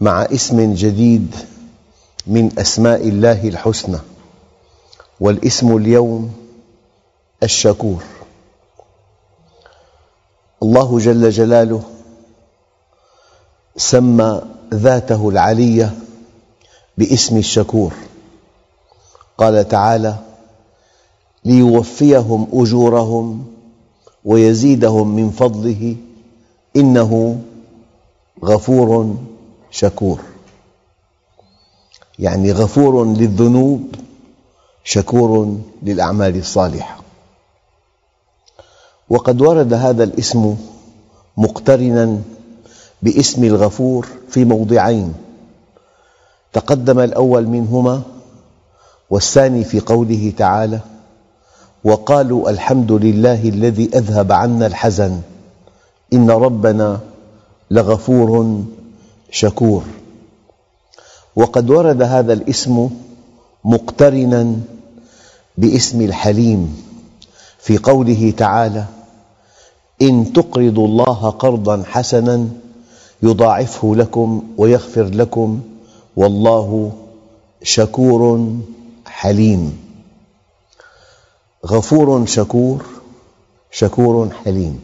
مع اسم جديد من أسماء الله الحسنى والاسم اليوم الشكور. الله جل جلاله سمى ذاته العلية باسم الشكور. قال تعالى ليوفيهم أجورهم ويزيدهم من فضله إنه غفور شكور. يعني غفور للذنوب شكور للأعمال الصالحة. وقد ورد هذا الاسم مقترنا باسم الغفور في موضعين. تقدم الأول منهما والثاني في قوله تعالى وقالوا الحمد لله الذي أذهب عنا الحزن إن ربنا لغفور شكور. وقد ورد هذا الاسم مقترنا باسم الحليم في قوله تعالى إن تقرضوا الله قرضا حسنا يضاعفه لكم ويغفر لكم والله شكور حليم. غفور شكور شكور حليم.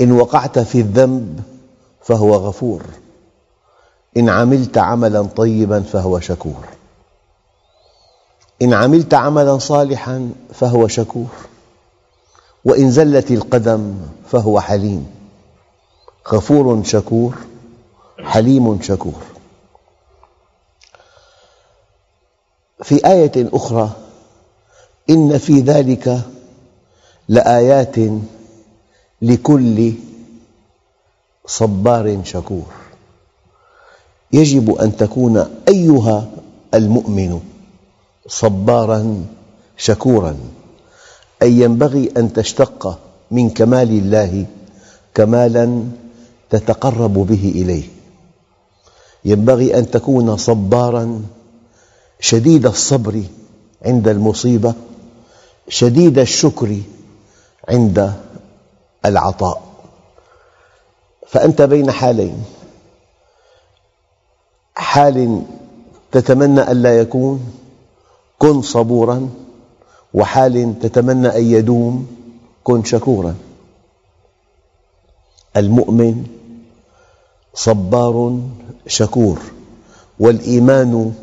إن وقعت في الذنب فهو غفور. إن عملت عملا طيبا فهو شكور. إن عملت عملا صالحا فهو شكور. وإن زلت القدم فهو حليم. غفور شكور حليم شكور. في آية أخرى إن في ذلك لآيات لكل صبار شكور. يجب أن تكون أيها المؤمن صبارا شكورا أي ينبغي أن تشتق من كمال الله كمالا تتقرب به إليه. ينبغي أن تكون صبارا شديد الصبر عند المصيبة شديد الشكر عند العطاء. فأنت بين حالين. حال تتمنى ألا يكون كن صبوراً. وحال تتمنى أن يدوم كن شكوراً. المؤمن صبار شكور والإيمان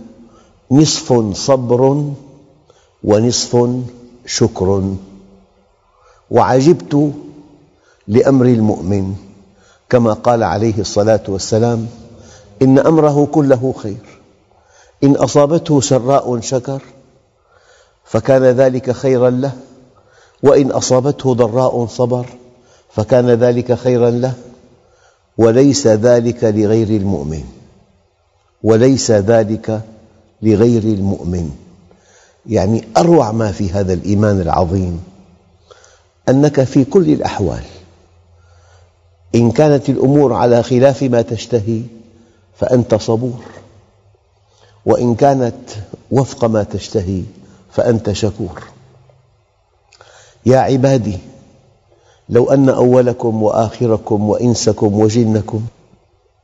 نصف صبر ونصف شكر. وعجبت لأمر المؤمن كما قال عليه الصلاة والسلام إن أمره كله خير إن أصابته سراء شكر فكان ذلك خيرا له وإن أصابته ضراء صبر فكان ذلك خيرا له وليس ذلك لغير المؤمن وليس ذلك لغير المؤمن. يعني أروع ما في هذا الإيمان العظيم أنك في كل الأحوال إن كانت الأمور على خلاف ما تشتهي فأنت صبور. وإن كانت وفق ما تشتهي فأنت شكور. يا عبادي لو أن أولكم وآخركم وإنسكم وجنكم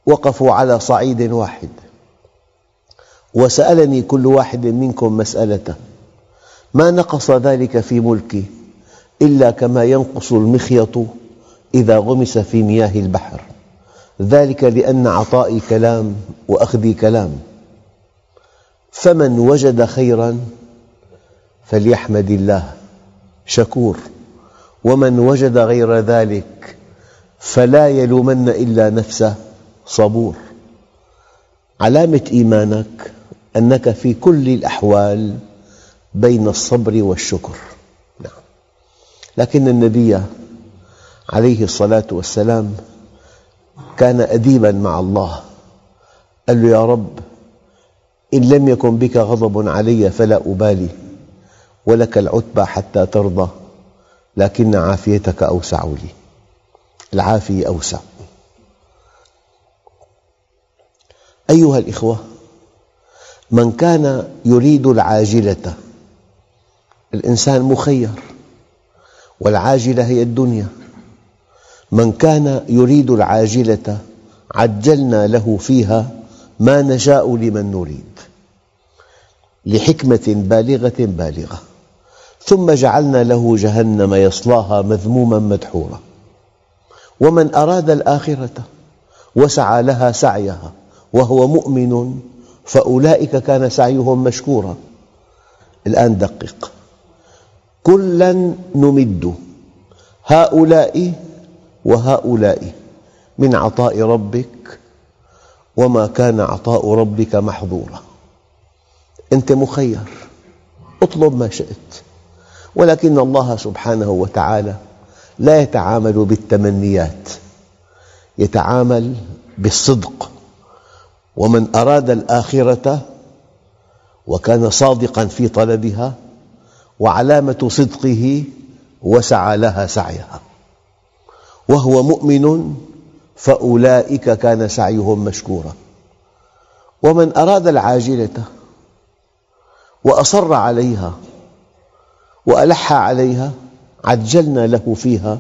وقفوا على صعيد واحد وسألني كل واحد منكم مسألة ما نقص ذلك في ملكي إلا كما ينقص المخيط إذا غمس في مياه البحر. ذلك لأن عطائي كلام وأخذي كلام. فمن وجد خيراً فليحمد الله شكور. ومن وجد غير ذلك فلا يلومن إلا نفسه صبور. علامة إيمانك أنك في كل الأحوال بين الصبر والشكر. نعم. لكن النبي عليه الصلاة والسلام كان أديباً مع الله. قال له يا رب إن لم يكن بك غضب علي فلا أبالي ولك العتبى حتى ترضى لكن عافيتك أوسع لي. العافية أوسع. أيها الإخوة من كان يريد العاجلة الإنسان مخير والعاجلة هي الدنيا. من كان يريد العاجلة عجلنا له فيها ما نشاء لمن نريد لحكمة بالغة بالغة. ثم جعلنا له جهنم يصلاها مذموما مدحورا. ومن أراد الآخرة وسعى لها سعيها وهو مؤمن فأولئك كان سعيهم مشكورا. الآن دقق. كلا نمد هؤلاء وهؤلاء من عطاء ربك وما كان عطاء ربك محظورا. أنت مخير اطلب ما شئت. ولكن الله سبحانه وتعالى لا يتعامل بالتمنيات يتعامل بالصدق. ومن أراد الآخرة وكان صادقاً في طلبها وعلامة صدقه وسعى لها سعيها. وهو مؤمن فأولئك كان سعيهم مشكورا. ومن أراد العاجلة وأصر عليها وألح عليها عجلنا له فيها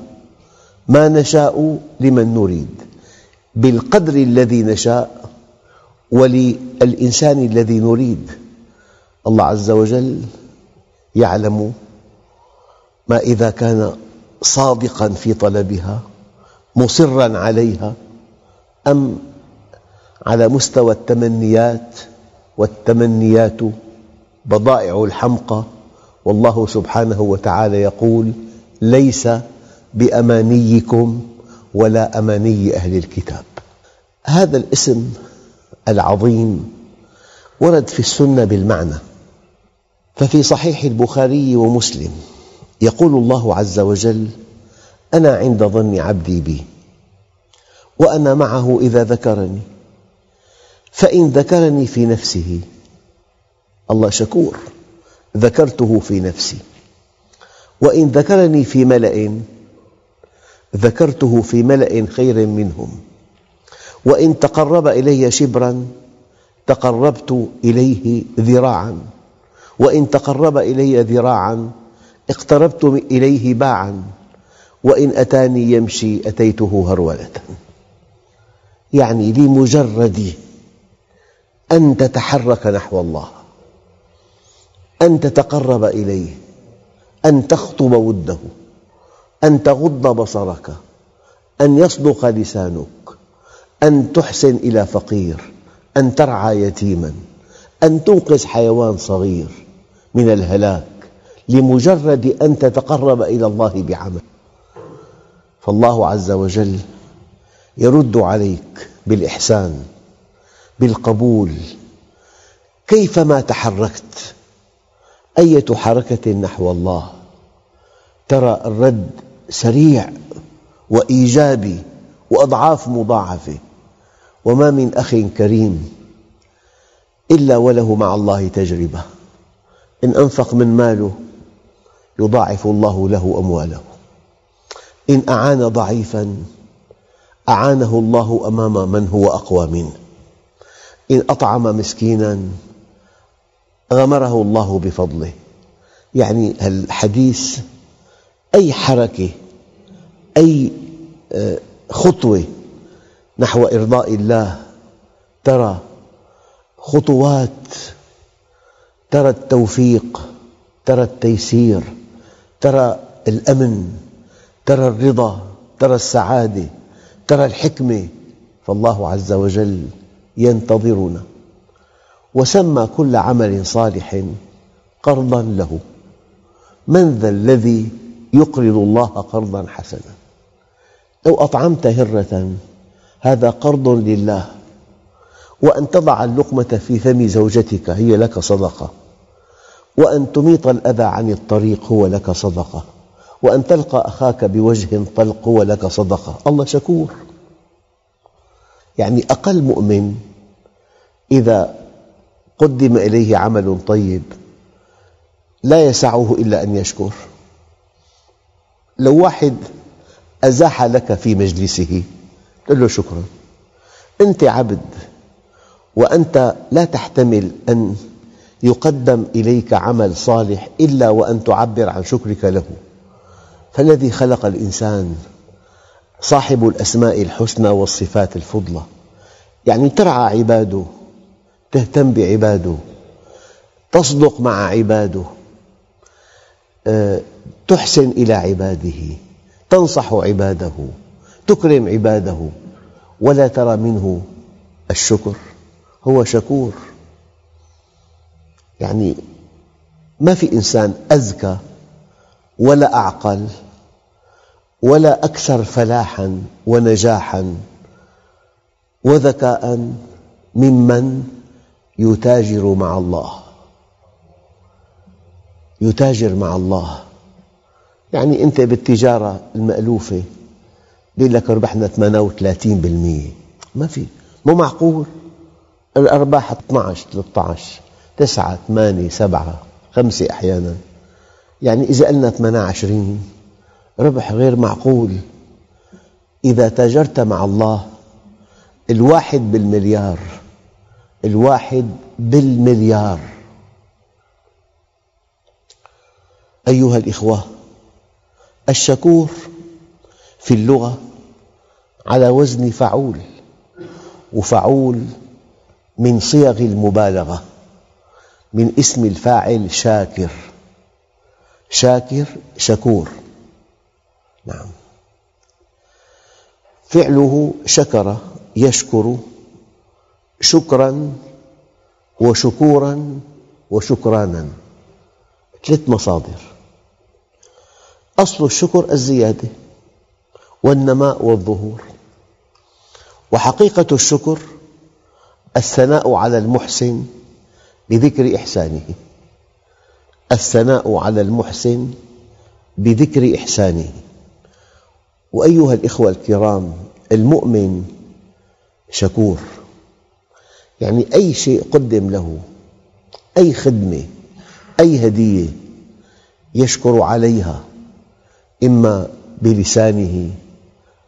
ما نشاء لمن نريد. بالقدر الذي نشاء وللإنسان الذي نريد. الله عز وجل يعلم ما إذا كان صادقاً في طلبها مصراً عليها أم على مستوى التمنيات والتمنيات بضائع الحمقى؟ والله سبحانه وتعالى يقول ليس بأمانيكم ولا أماني أهل الكتاب. هذا الاسم العظيم ورد في السنة بالمعنى. ففي صحيح البخاري ومسلم يقول الله عز وجل أنا عند ظن عبدي بي وأنا معه إذا ذكرني فإن ذكرني في نفسه الله شكور ذكرته في نفسي. وإن ذكرني في ملأ ذكرته في ملأ خير منهم. وإن تقرب إلي شبراً تقربت إليه ذراعاً. وإن تقرب إلي ذراعاً اقتربت إليه باعاً. وإن أتاني يمشي أتيته هرولة. يعني لمجرد أن تتحرك نحو الله أن تتقرب إليه أن تخطب وده أن تغض بصرك أن يصدق لسانك أن تحسن إلى فقير أن ترعى يتيما أن تنقذ حيوان صغير من الهلاك لمجرد أن تتقرب إلى الله بعمل. فالله عز وجل يرد عليك بالإحسان بالقبول. كيفما تحركت أية حركة نحو الله؟ ترى الرد سريع وإيجابي وأضعاف مضاعفة. وما من أخ كريم إلا وله مع الله تجربة. إن أنفق من ماله يضاعف الله له أمواله. إن أعان ضعيفاً أعانه الله أمام من هو أقوى منه. إن أطعم مسكيناً غمره الله بفضله. يعني الحديث أي حركة أي آه، خطوة نحو إرضاء الله ترى خطوات ترى التوفيق ترى التيسير ترى الأمن. ترى الرضا ترى السعادة ترى الحكمة فالله عز وجل ينتظرنا. وسمى كل عمل صالح قرضا له. من ذا الذي يقرض الله قرضا حسنا؟ لو أطعمت هرة هذا قرض لله. وأن تضع اللقمة في فم زوجتك هي لك صدقة. وأن تميط الأذى عن الطريق هو لك صدقة. وأن تلقى أخاك بوجه طلق هو لك صدقة. الله شكور. يعني أقل مؤمن إذا قدم إليه عمل طيب لا يسعه إلا أن يشكر. لو واحد أزاح لك في مجلسه قل له شكرا. أنت عبد وأنت لا تحتمل أن يقدم إليك عمل صالح إلا وأن تعبر عن شكرك له. فالذي خلق الإنسان صاحب الأسماء الحسنى والصفات الفضلى. يعني ترعى عباده تهتم بعباده تصدق مع عباده آه، تحسن إلى عباده تنصح عباده تكرم عباده. ولا ترى منه الشكر هو شكور. يعني ما في إنسان أذكى ولا أعقل ولا أكثر فلاحاً ونجاحاً وذكاء ممن يتاجر مع الله. يتاجر مع الله. يعني أنت بالتجارة المألوفة يقول لك ربحنا 38% ما في. مو معقول. الأرباح 12 13 9 8 7 5 أحيانا. يعني إذا قلنا 28 ربح غير معقول. إذا تاجرت مع الله الواحد بالمليار الواحد بالمليار. أيها الإخوة الشكور في اللغة على وزن فعول وفعول من صيغ المبالغة من اسم الفاعل شاكر. شاكر شكور. نعم. فعله شكر يشكر شكراً وشكوراً وشكرانا. ثلاث مصادر. أصل الشكر الزيادة والنماء والظهور. وحقيقة الشكر الثناء على المحسن بذكر إحسانه. الثناء على المحسن بذكر إحسانه. وأيها الأخوة الكرام المؤمن شكور. يعني أي شيء قدم له أي خدمة أي هدية يشكر عليها إما بلسانه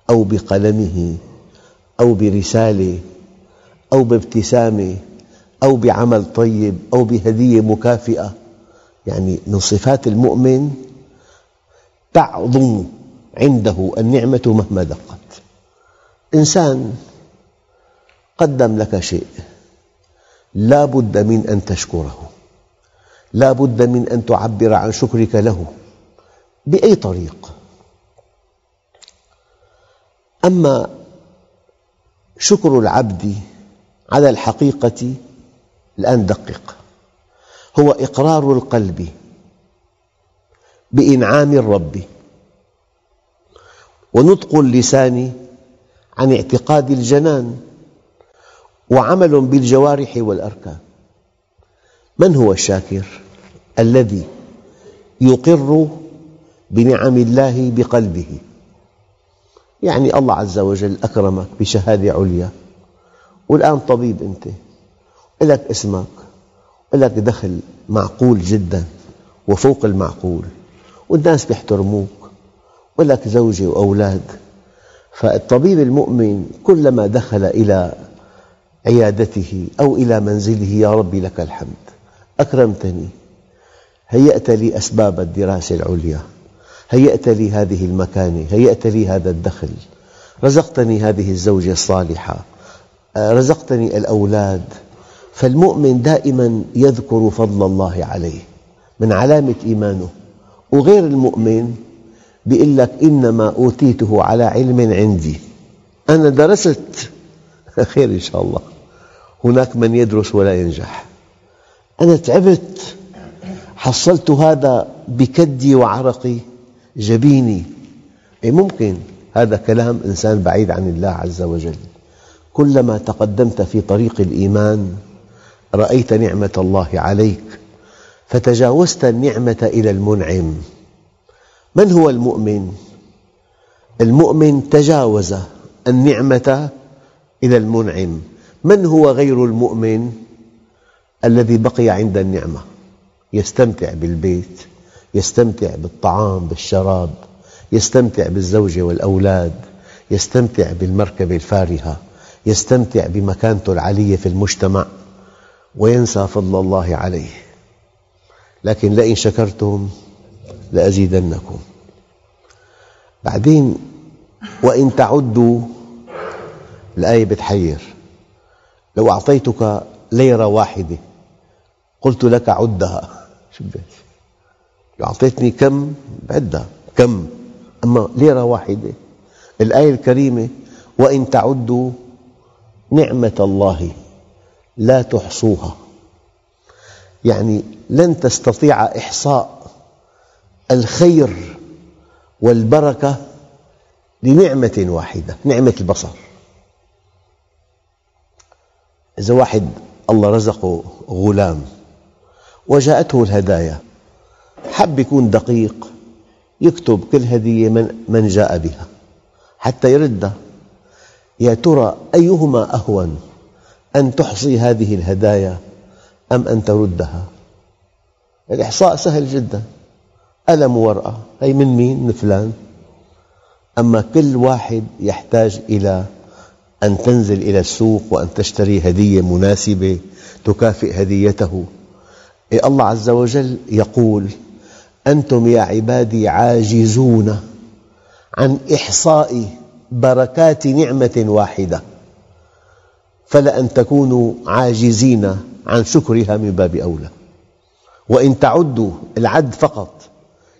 أو بقلمه أو برسالة أو بابتسامة أو بعمل طيب أو بهدية مكافئة. يعني من صفات المؤمن تعظم عنده النعمة مهما دقت. إنسان قدم لك شيء لا بد من أن تشكره لا بد من أن تعبر عن شكرك له بأي طريق. أما شكر العبد على الحقيقة الآن دقق. هو إقرار القلب بإنعام الرب. ونطق اللسان عن اعتقاد الجنان وعمل بالجوارح والأركان من هو الشاكر؟ الذي يقر بنعم الله بقلبه يعني الله عز وجل أكرمك بشهادة عليا والآن طبيب أنت لك اسمك لك دخل معقول جدا وفوق المعقول والناس يحترموك ولك زوجة وأولاد. فالطبيب المؤمن كلما دخل إلى عيادته أو إلى منزله يا ربي لك الحمد أكرمتني هيأت لي أسباب الدراسة العليا هيأت لي هذه المكانة هيأت لي هذا الدخل رزقتني هذه الزوجة الصالحة رزقتني الأولاد. فالمؤمن دائما يذكر فضل الله عليه من علامة إيمانه. وغير المؤمن بيقول لك إنما أوتيته على علم عندي. أنا درست. خير إن شاء الله. هناك من يدرس ولا ينجح. أنا تعبت. حصلت هذا بكدي وعرقي. جبيني. أي ممكن. هذا كلام إنسان بعيد عن الله عز وجل. كلما تقدمت في طريق الإيمان رأيت نعمة الله عليك. فتجاوزت النعمة إلى المنعم. من هو المؤمن؟ المؤمن تجاوز النعمة إلى المنعم من هو غير المؤمن؟ الذي بقي عند النعمة يستمتع بالبيت يستمتع بالطعام بالشراب يستمتع بالزوجة والأولاد يستمتع بالمركبة الفارهة يستمتع بمكانته العالية في المجتمع وينسى فضل الله عليه لكن لئن شكرتم لأزيدنكم. بعدين وإن تعدوا الآية بتحير. لو أعطيتك ليرة واحدة قلت لك عدها. لو أعطيتني كم؟ بعدها. كم؟ أما ليرة واحدة. الآية الكريمة وإن تعدوا نعمة الله لا تحصوها. يعني لن تستطيع إحصاء الخير والبركة لنعمة واحدة نعمة البصر. إذا واحد الله رزقه غلام وجاءته الهدايا حب يكون دقيق يكتب كل هدية من جاء بها حتى يردها يا ترى أيهما أهون أن تحصي هذه الهدايا أم أن تردها؟ الإحصاء سهل جدا. قلم ورقة. هي من مين؟ من فلان. أما كل واحد يحتاج إلى أن تنزل إلى السوق وأن تشتري هدية مناسبة تكافئ هديته. إيه الله عز وجل يقول أنتم يا عبادي عاجزون عن إحصاء بركات نعمة واحدة فلأن تكونوا عاجزين عن شكرها من باب أولى. وإن تعدوا العد فقط.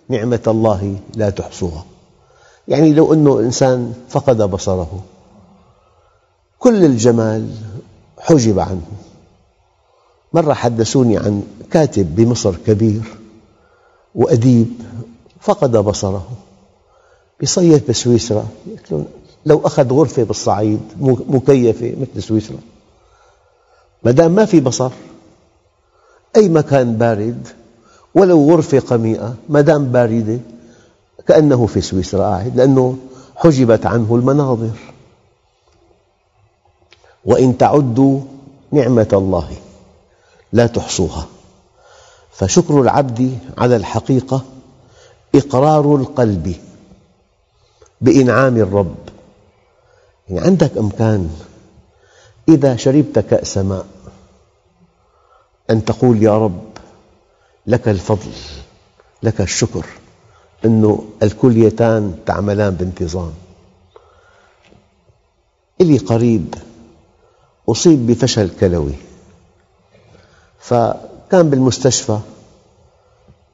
نعمة الله لا تحصوها. يعني لو أن إنسان فقد بصره كل الجمال حجب عنه. مرة حدثوني عن كاتب بمصر كبير وأديب فقد بصره بيصيف بسويسرا. لو أخذ غرفة بالصعيد مكيفة مثل سويسرا. ما دام ما في بصر أي مكان بارد ولو غرفة قميئة ما دام باردة كأنه في سويسرا قاعد لأنه حجبت عنه المناظر. وإن تعدوا نعمة الله لا تحصوها. فشكر العبد على الحقيقة إقرار القلب بإنعام الرب. يعني عندك إمكان إذا شربت كأس ماء أن تقول يا رب لك الفضل لك الشكر أن الكليتان تعملان بانتظام. إلي قريب أصيب بفشل كلوي. فكان بالمستشفى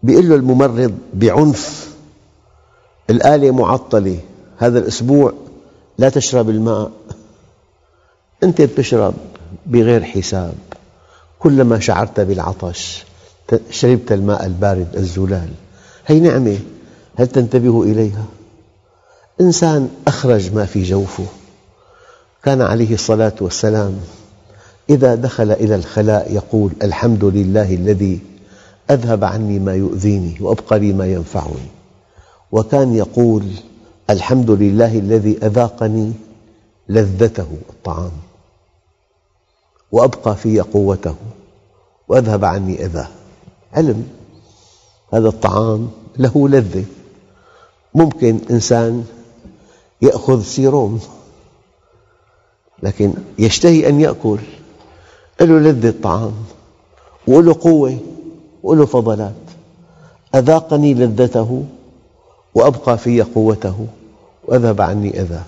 يقول له الممرض بعنف الآلة معطلة هذا الأسبوع لا تشرب الماء. أنت تشرب بغير حساب كلما شعرت بالعطش شربت الماء البارد الزلال. هي نعمة. هل تنتبه إليها؟ إنسان أخرج ما في جوفه. كان عليه الصلاة والسلام إذا دخل إلى الخلاء يقول الحمد لله الذي أذهب عني ما يؤذيني وأبقى لي ما ينفعني. وكان يقول الحمد لله الذي أذاقني لذته الطعام وأبقى في قوته وأذهب عني أذاه. علم هذا الطعام له لذة. ممكن إنسان يأخذ سيروم لكن يشتهي أن يأكل. له لذة الطعام وله قوة وله فضلات. أذاقني لذته وأبقى في قوته وأذهب عني أذاه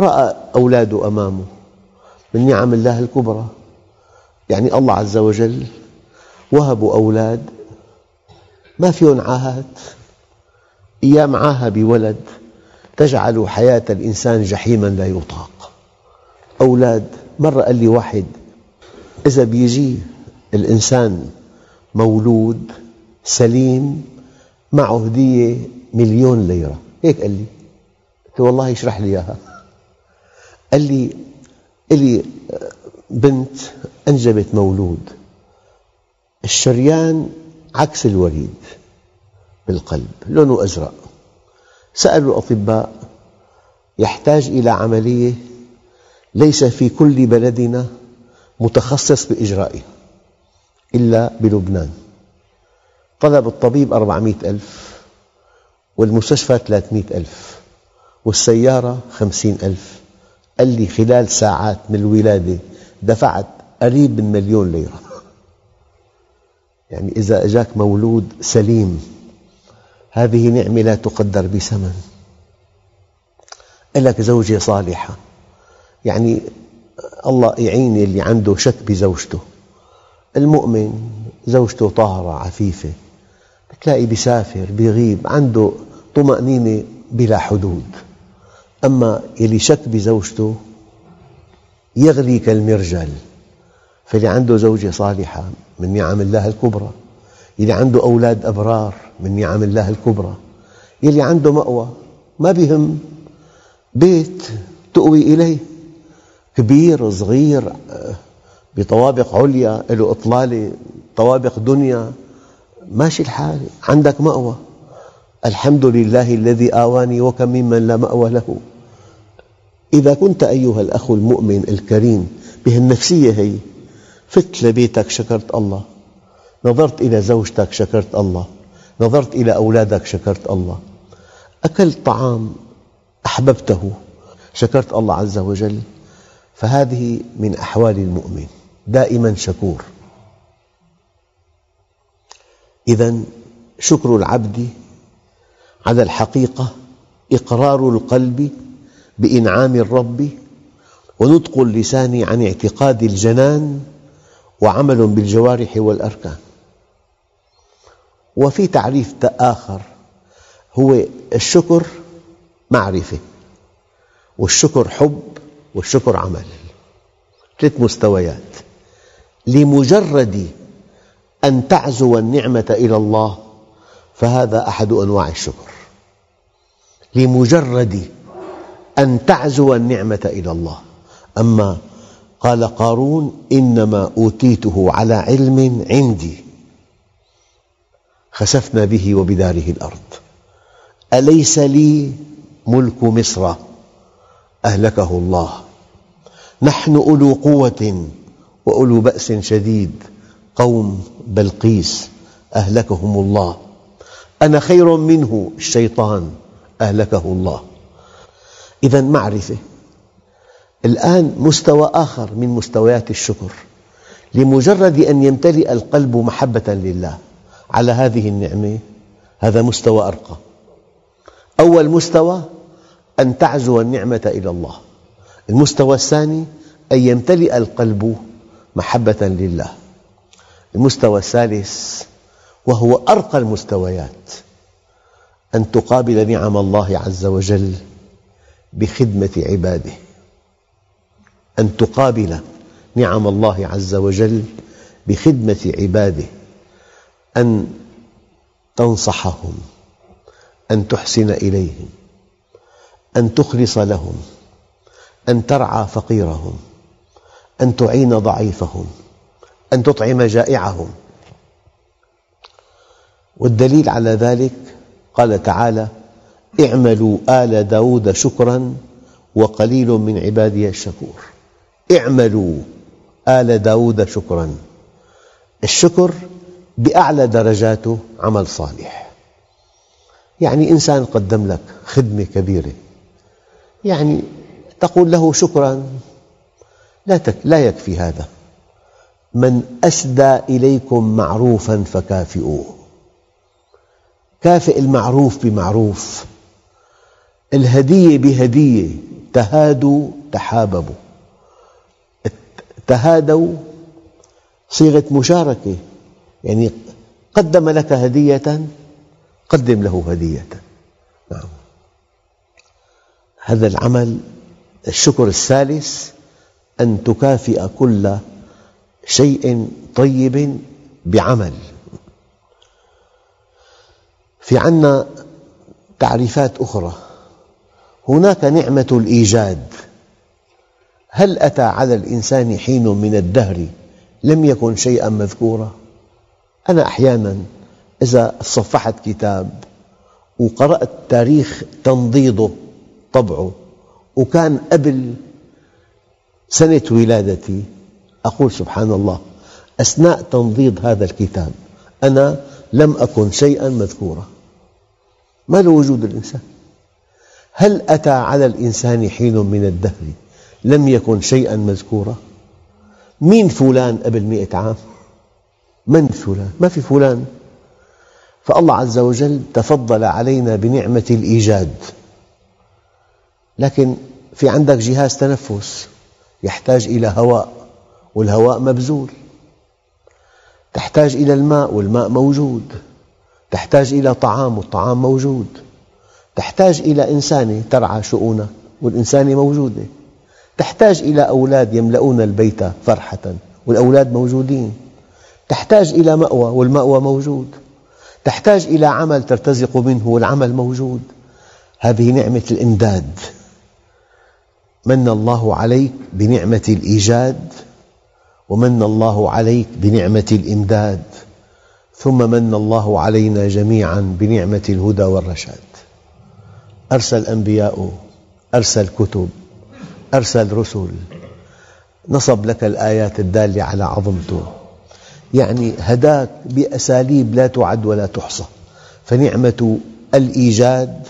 رأى أولاده أمامه من نعم الله الكبرى. يعني الله عز وجل وهبوا أولاد. ما فيهم عاهات. يا معاها بولد تجعل حياة الإنسان جحيما لا يطاق. أولاد مرة قال لي واحد إذا بيجي الإنسان مولود سليم معه هدية مليون ليرة. هيك قال لي. قلت والله اشرح لي إياها. قال لي إلي بنت أنجبت مولود. الشريان عكس الوريد بالقلب لونه أزرق. سألوا الأطباء يحتاج إلى عملية ليس في كل بلدنا متخصص بإجرائها إلا بلبنان. طلب الطبيب أربعمئة ألف والمستشفى ثلاثمئة ألف والسيارة خمسين ألف. قال لي خلال ساعات من الولادة دفعت قريب من مليون ليرة. يعني إذا أجاك مولود سليم هذه نعمة لا تقدر بثمن. لك زوجة صالحة. يعني الله يعين اللي عنده شك بزوجته. المؤمن زوجته طاهرة عفيفة. تلاقي بيسافر بيغيب عنده طمأنينة بلا حدود. أما يلي شك بزوجته يغلي كالمرجل فاللي عنده زوجة صالحة من نعم الله الكبرى. يلي عنده أولاد أبرار من نعم الله الكبرى. يلي عنده مأوى ما بهم بيت تؤوي إليه. كبير صغير بطوابق عليا له إطلالة طوابق دنيا. ماشي الحال. عندك مأوى. الحمد لله الذي آواني وكم ممن لا مأوى له. إذا كنت أيها الأخ المؤمن الكريم بهالنفسية هي فت لبيتك شكرت الله. نظرت إلى زوجتك شكرت الله. نظرت إلى أولادك شكرت الله. أكلت طعام أحببته شكرت الله عز وجل. فهذه من أحوال المؤمن. دائما شكور. إذا شكر العبد على الحقيقة إقرار القلب بإنعام الرب ونطق اللسان عن اعتقاد الجنان وعمل بالجوارح والأركان. وفي تعريف آخر هو الشكر معرفة والشكر حب والشكر عمل. ثلاث مستويات. لمجرد أن تعزو النعمة إلى الله فهذا أحد أنواع الشكر. لمجرد أن تعزو النعمة إلى الله. أما قال قارون إنما أوتيته على علم عندي. خسفنا به وبداره الأرض. أليس لي ملك مصر؟ أهلكه الله. نحن أولو قوة وأولو بأس شديد. قوم بلقيس أهلكهم الله. أنا خير منه الشيطان أهلكه الله. إذا معرفة الآن مستوى آخر من مستويات الشكر لمجرد أن يمتلئ القلب محبة لله. على هذه النعمة هذا مستوى أرقى. أول مستوى أن تعزو النعمة إلى الله. المستوى الثاني أن يمتلئ القلب محبة لله. المستوى الثالث وهو أرقى المستويات أن تقابل نعم الله عز وجل بخدمة عباده. أن تقابل نعم الله عز وجل بخدمة عباده أن تنصحهم أن تحسن إليهم أن تخلص لهم أن ترعى فقيرهم أن تعين ضعيفهم أن تطعم جائعهم. والدليل على ذلك قال تعالى اعملوا آل داود شكرا وقليل من عبادي الشكور. اعملوا. آل داود شكرا. الشكر بأعلى درجاته عمل صالح. يعني إنسان قدم لك خدمة كبيرة. يعني تقول له شكرا. لا, لا يكفي هذا. من أسدى إليكم معروفا فكافئوه. كافئ المعروف بمعروف. الهدية بهدية. تهادوا تحاببوا. تهادوا صيغة مشاركة. يعني قدم لك هدية قدم له هدية. هذا العمل الشكر الثالث أن تكافئ كل شيء طيب بعمل. في عنا تعريفات أخرى. هناك نعمة الإيجاد. هل أتى على الإنسان حين من الدهر لم يكن شيئا مذكورا؟ أنا أحيانا إذا صفحت كتاب وقرأت تاريخ تنضيضه طبعه وكان قبل سنة ولادتي أقول سبحان الله أثناء تنضيض هذا الكتاب أنا لم أكن شيئا مذكورا. ما له وجود الإنسان؟ هل أتى على الإنسان حين من الدهر؟ لم يكن شيئا مذكورا مين فلان قبل مئة عام؟ من فلان؟ ما في فلان. فالله عز وجل تفضل علينا بنعمة الإيجاد. لكن في عندك جهاز تنفس يحتاج إلى هواء والهواء مبذول. تحتاج إلى الماء والماء موجود. تحتاج إلى طعام والطعام موجود. تحتاج إلى إنسانة ترعى شؤونك والإنسانة موجودة. تحتاج إلى أولاد يملؤون البيت فرحة والأولاد موجودين. تحتاج إلى مأوى والمأوى موجود. تحتاج إلى عمل ترتزق منه والعمل موجود. هذه نعمة الإمداد. من الله عليك بنعمة الإيجاد ومن الله عليك بنعمة الإمداد. ثم من الله علينا جميعا بنعمة الهدى والرشاد. أرسل أنبياء أرسل كتب أرسل رسل نصب لك الآيات الدالة على عظمته. يعني هداك بأساليب لا تعد ولا تحصى. فنعمة الإيجاد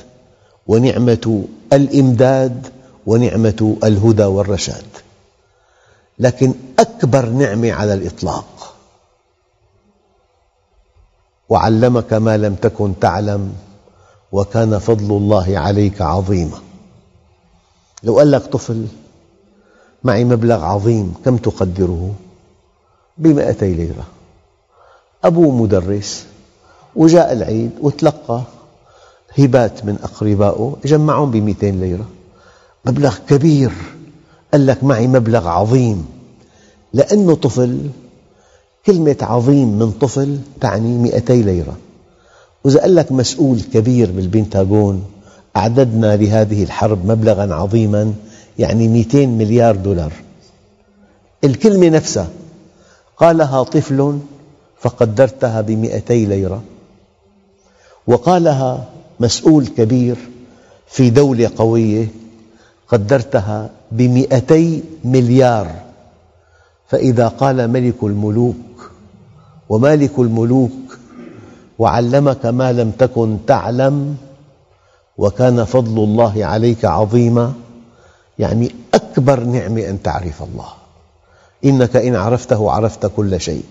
ونعمة الإمداد ونعمة الهدى والرشاد. لكن أكبر نعمة على الإطلاق وعلمك ما لم تكن تعلم وكان فضل الله عليك عظيما. لو قال لك طفل معي مبلغ عظيم كم تقدره؟ بمئتي ليرة. أبوه مدرس وجاء العيد وتلقى هبات من أقربائه جمعهم بمئتين ليرة. مبلغ كبير. قال لك معي مبلغ عظيم. لأنه طفل كلمة عظيم من طفل تعني مئتي ليرة. وإذا قال لك مسؤول كبير بالبنتاغون أعددنا لهذه الحرب مبلغا عظيما يعني 200 مليار دولار. الكلمة نفسها قالها طفل فقدرتها بمئتي ليرة وقالها مسؤول كبير في دولة قوية قدرتها بمئتي مليار. فإذا قال ملك الملوك ومالك الملوك وعلمك ما لم تكن تعلم وكان فضل الله عليك عظيما. يعني أكبر نعمة أن تعرف الله. إنك إن عرفته عرفت كل شيء.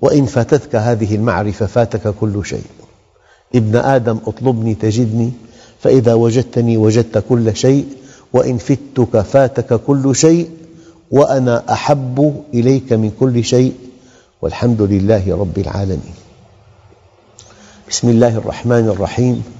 وإن فاتتك هذه المعرفة فاتك كل شيء. ابن آدم اطلبني تجدني فإذا وجدتني وجدت كل شيء. وإن فتك فاتك كل شيء. وأنا أحب إليك من كل شيء. والحمد لله رب العالمين. بسم الله الرحمن الرحيم.